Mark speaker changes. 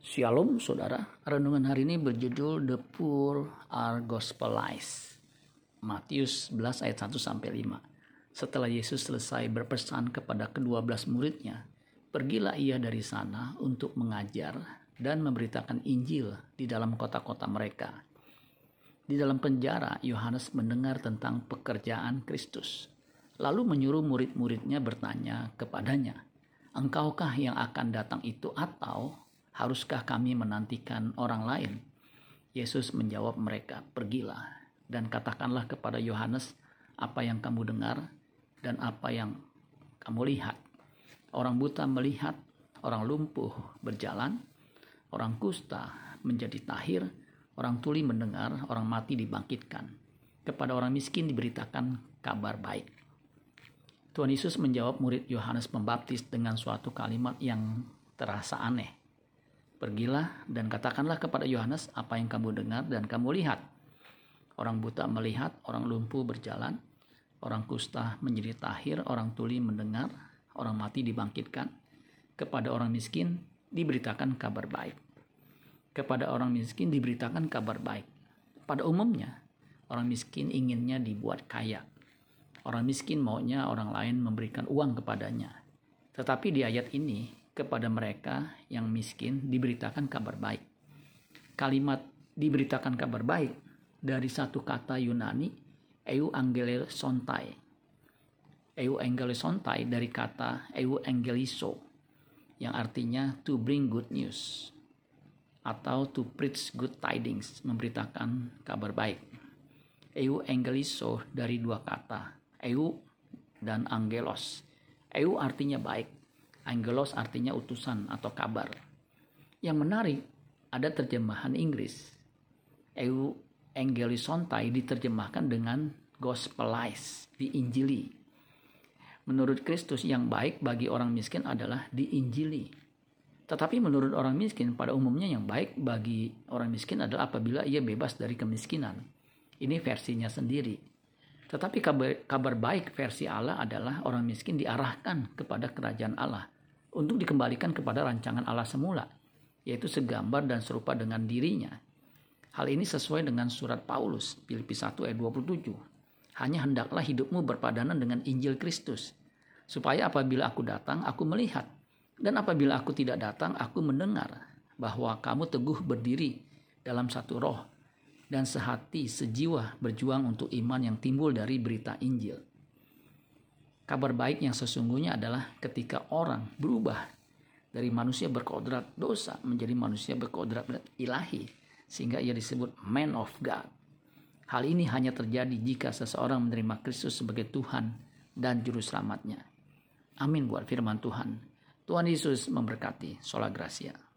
Speaker 1: Shalom saudara, renungan hari ini berjudul The Poor Are Gospelized. Matius 11 ayat 1 sampai 5. Setelah Yesus selesai berpesan kepada kedua belas muridnya, pergilah ia dari sana untuk mengajar dan memberitakan Injil di dalam kota-kota mereka. Di dalam penjara, Yohanes mendengar tentang pekerjaan Kristus, lalu menyuruh murid-muridnya bertanya kepadanya, Engkaukah yang akan datang itu atau Haruskah kami menantikan orang lain? Yesus menjawab mereka, "Pergilah dan katakanlah kepada Yohanes apa yang kamu dengar dan apa yang kamu lihat. Orang buta melihat, orang lumpuh berjalan, orang kusta menjadi tahir, orang tuli mendengar, orang mati dibangkitkan. Kepada orang miskin diberitakan kabar baik." Tuhan Yesus menjawab murid Yohanes Pembaptis dengan suatu kalimat yang terasa aneh. Pergilah dan katakanlah kepada Yohanes apa yang kamu dengar dan kamu lihat. Orang buta melihat, orang lumpuh berjalan, orang kusta menjadi tahir, orang tuli mendengar, orang mati dibangkitkan. Kepada orang miskin diberitakan kabar baik. Kepada orang miskin diberitakan kabar baik. Pada umumnya, orang miskin inginnya dibuat kaya. Orang miskin maunya orang lain memberikan uang kepadanya. Tetapi di ayat ini, kepada mereka yang miskin diberitakan kabar baik. Kalimat diberitakan kabar baik dari satu kata Yunani eu sontai. Eu sontai dari kata eu angeliso yang artinya to bring good news atau to preach good tidings, memberitakan kabar baik. Eu angeliso dari dua kata, eu dan angelos. Eu artinya baik, Angelos artinya utusan atau kabar. Yang menarik, ada terjemahan Inggris. Eu Angelisontai diterjemahkan dengan gospelize, diinjili. Menurut Kristus yang baik bagi orang miskin adalah diinjili. Tetapi menurut orang miskin pada umumnya yang baik bagi orang miskin adalah apabila ia bebas dari kemiskinan. Ini versinya sendiri. Tetapi kabar, kabar baik versi Allah adalah orang miskin diarahkan kepada kerajaan Allah untuk dikembalikan kepada rancangan Allah semula, yaitu segambar dan serupa dengan dirinya. Hal ini sesuai dengan surat Paulus, Filipi 1 ayat 27. Hanya hendaklah hidupmu berpadanan dengan Injil Kristus, supaya apabila aku datang, aku melihat, dan apabila aku tidak datang, aku mendengar bahwa kamu teguh berdiri dalam satu roh dan sehati sejiwa berjuang untuk iman yang timbul dari berita Injil. Kabar baik yang sesungguhnya adalah ketika orang berubah dari manusia berkodrat dosa menjadi manusia berkodrat ilahi sehingga ia disebut man of God. Hal ini hanya terjadi jika seseorang menerima Kristus sebagai Tuhan dan juru selamatnya. Amin buat firman Tuhan. Tuhan Yesus memberkati. Sola Gracia.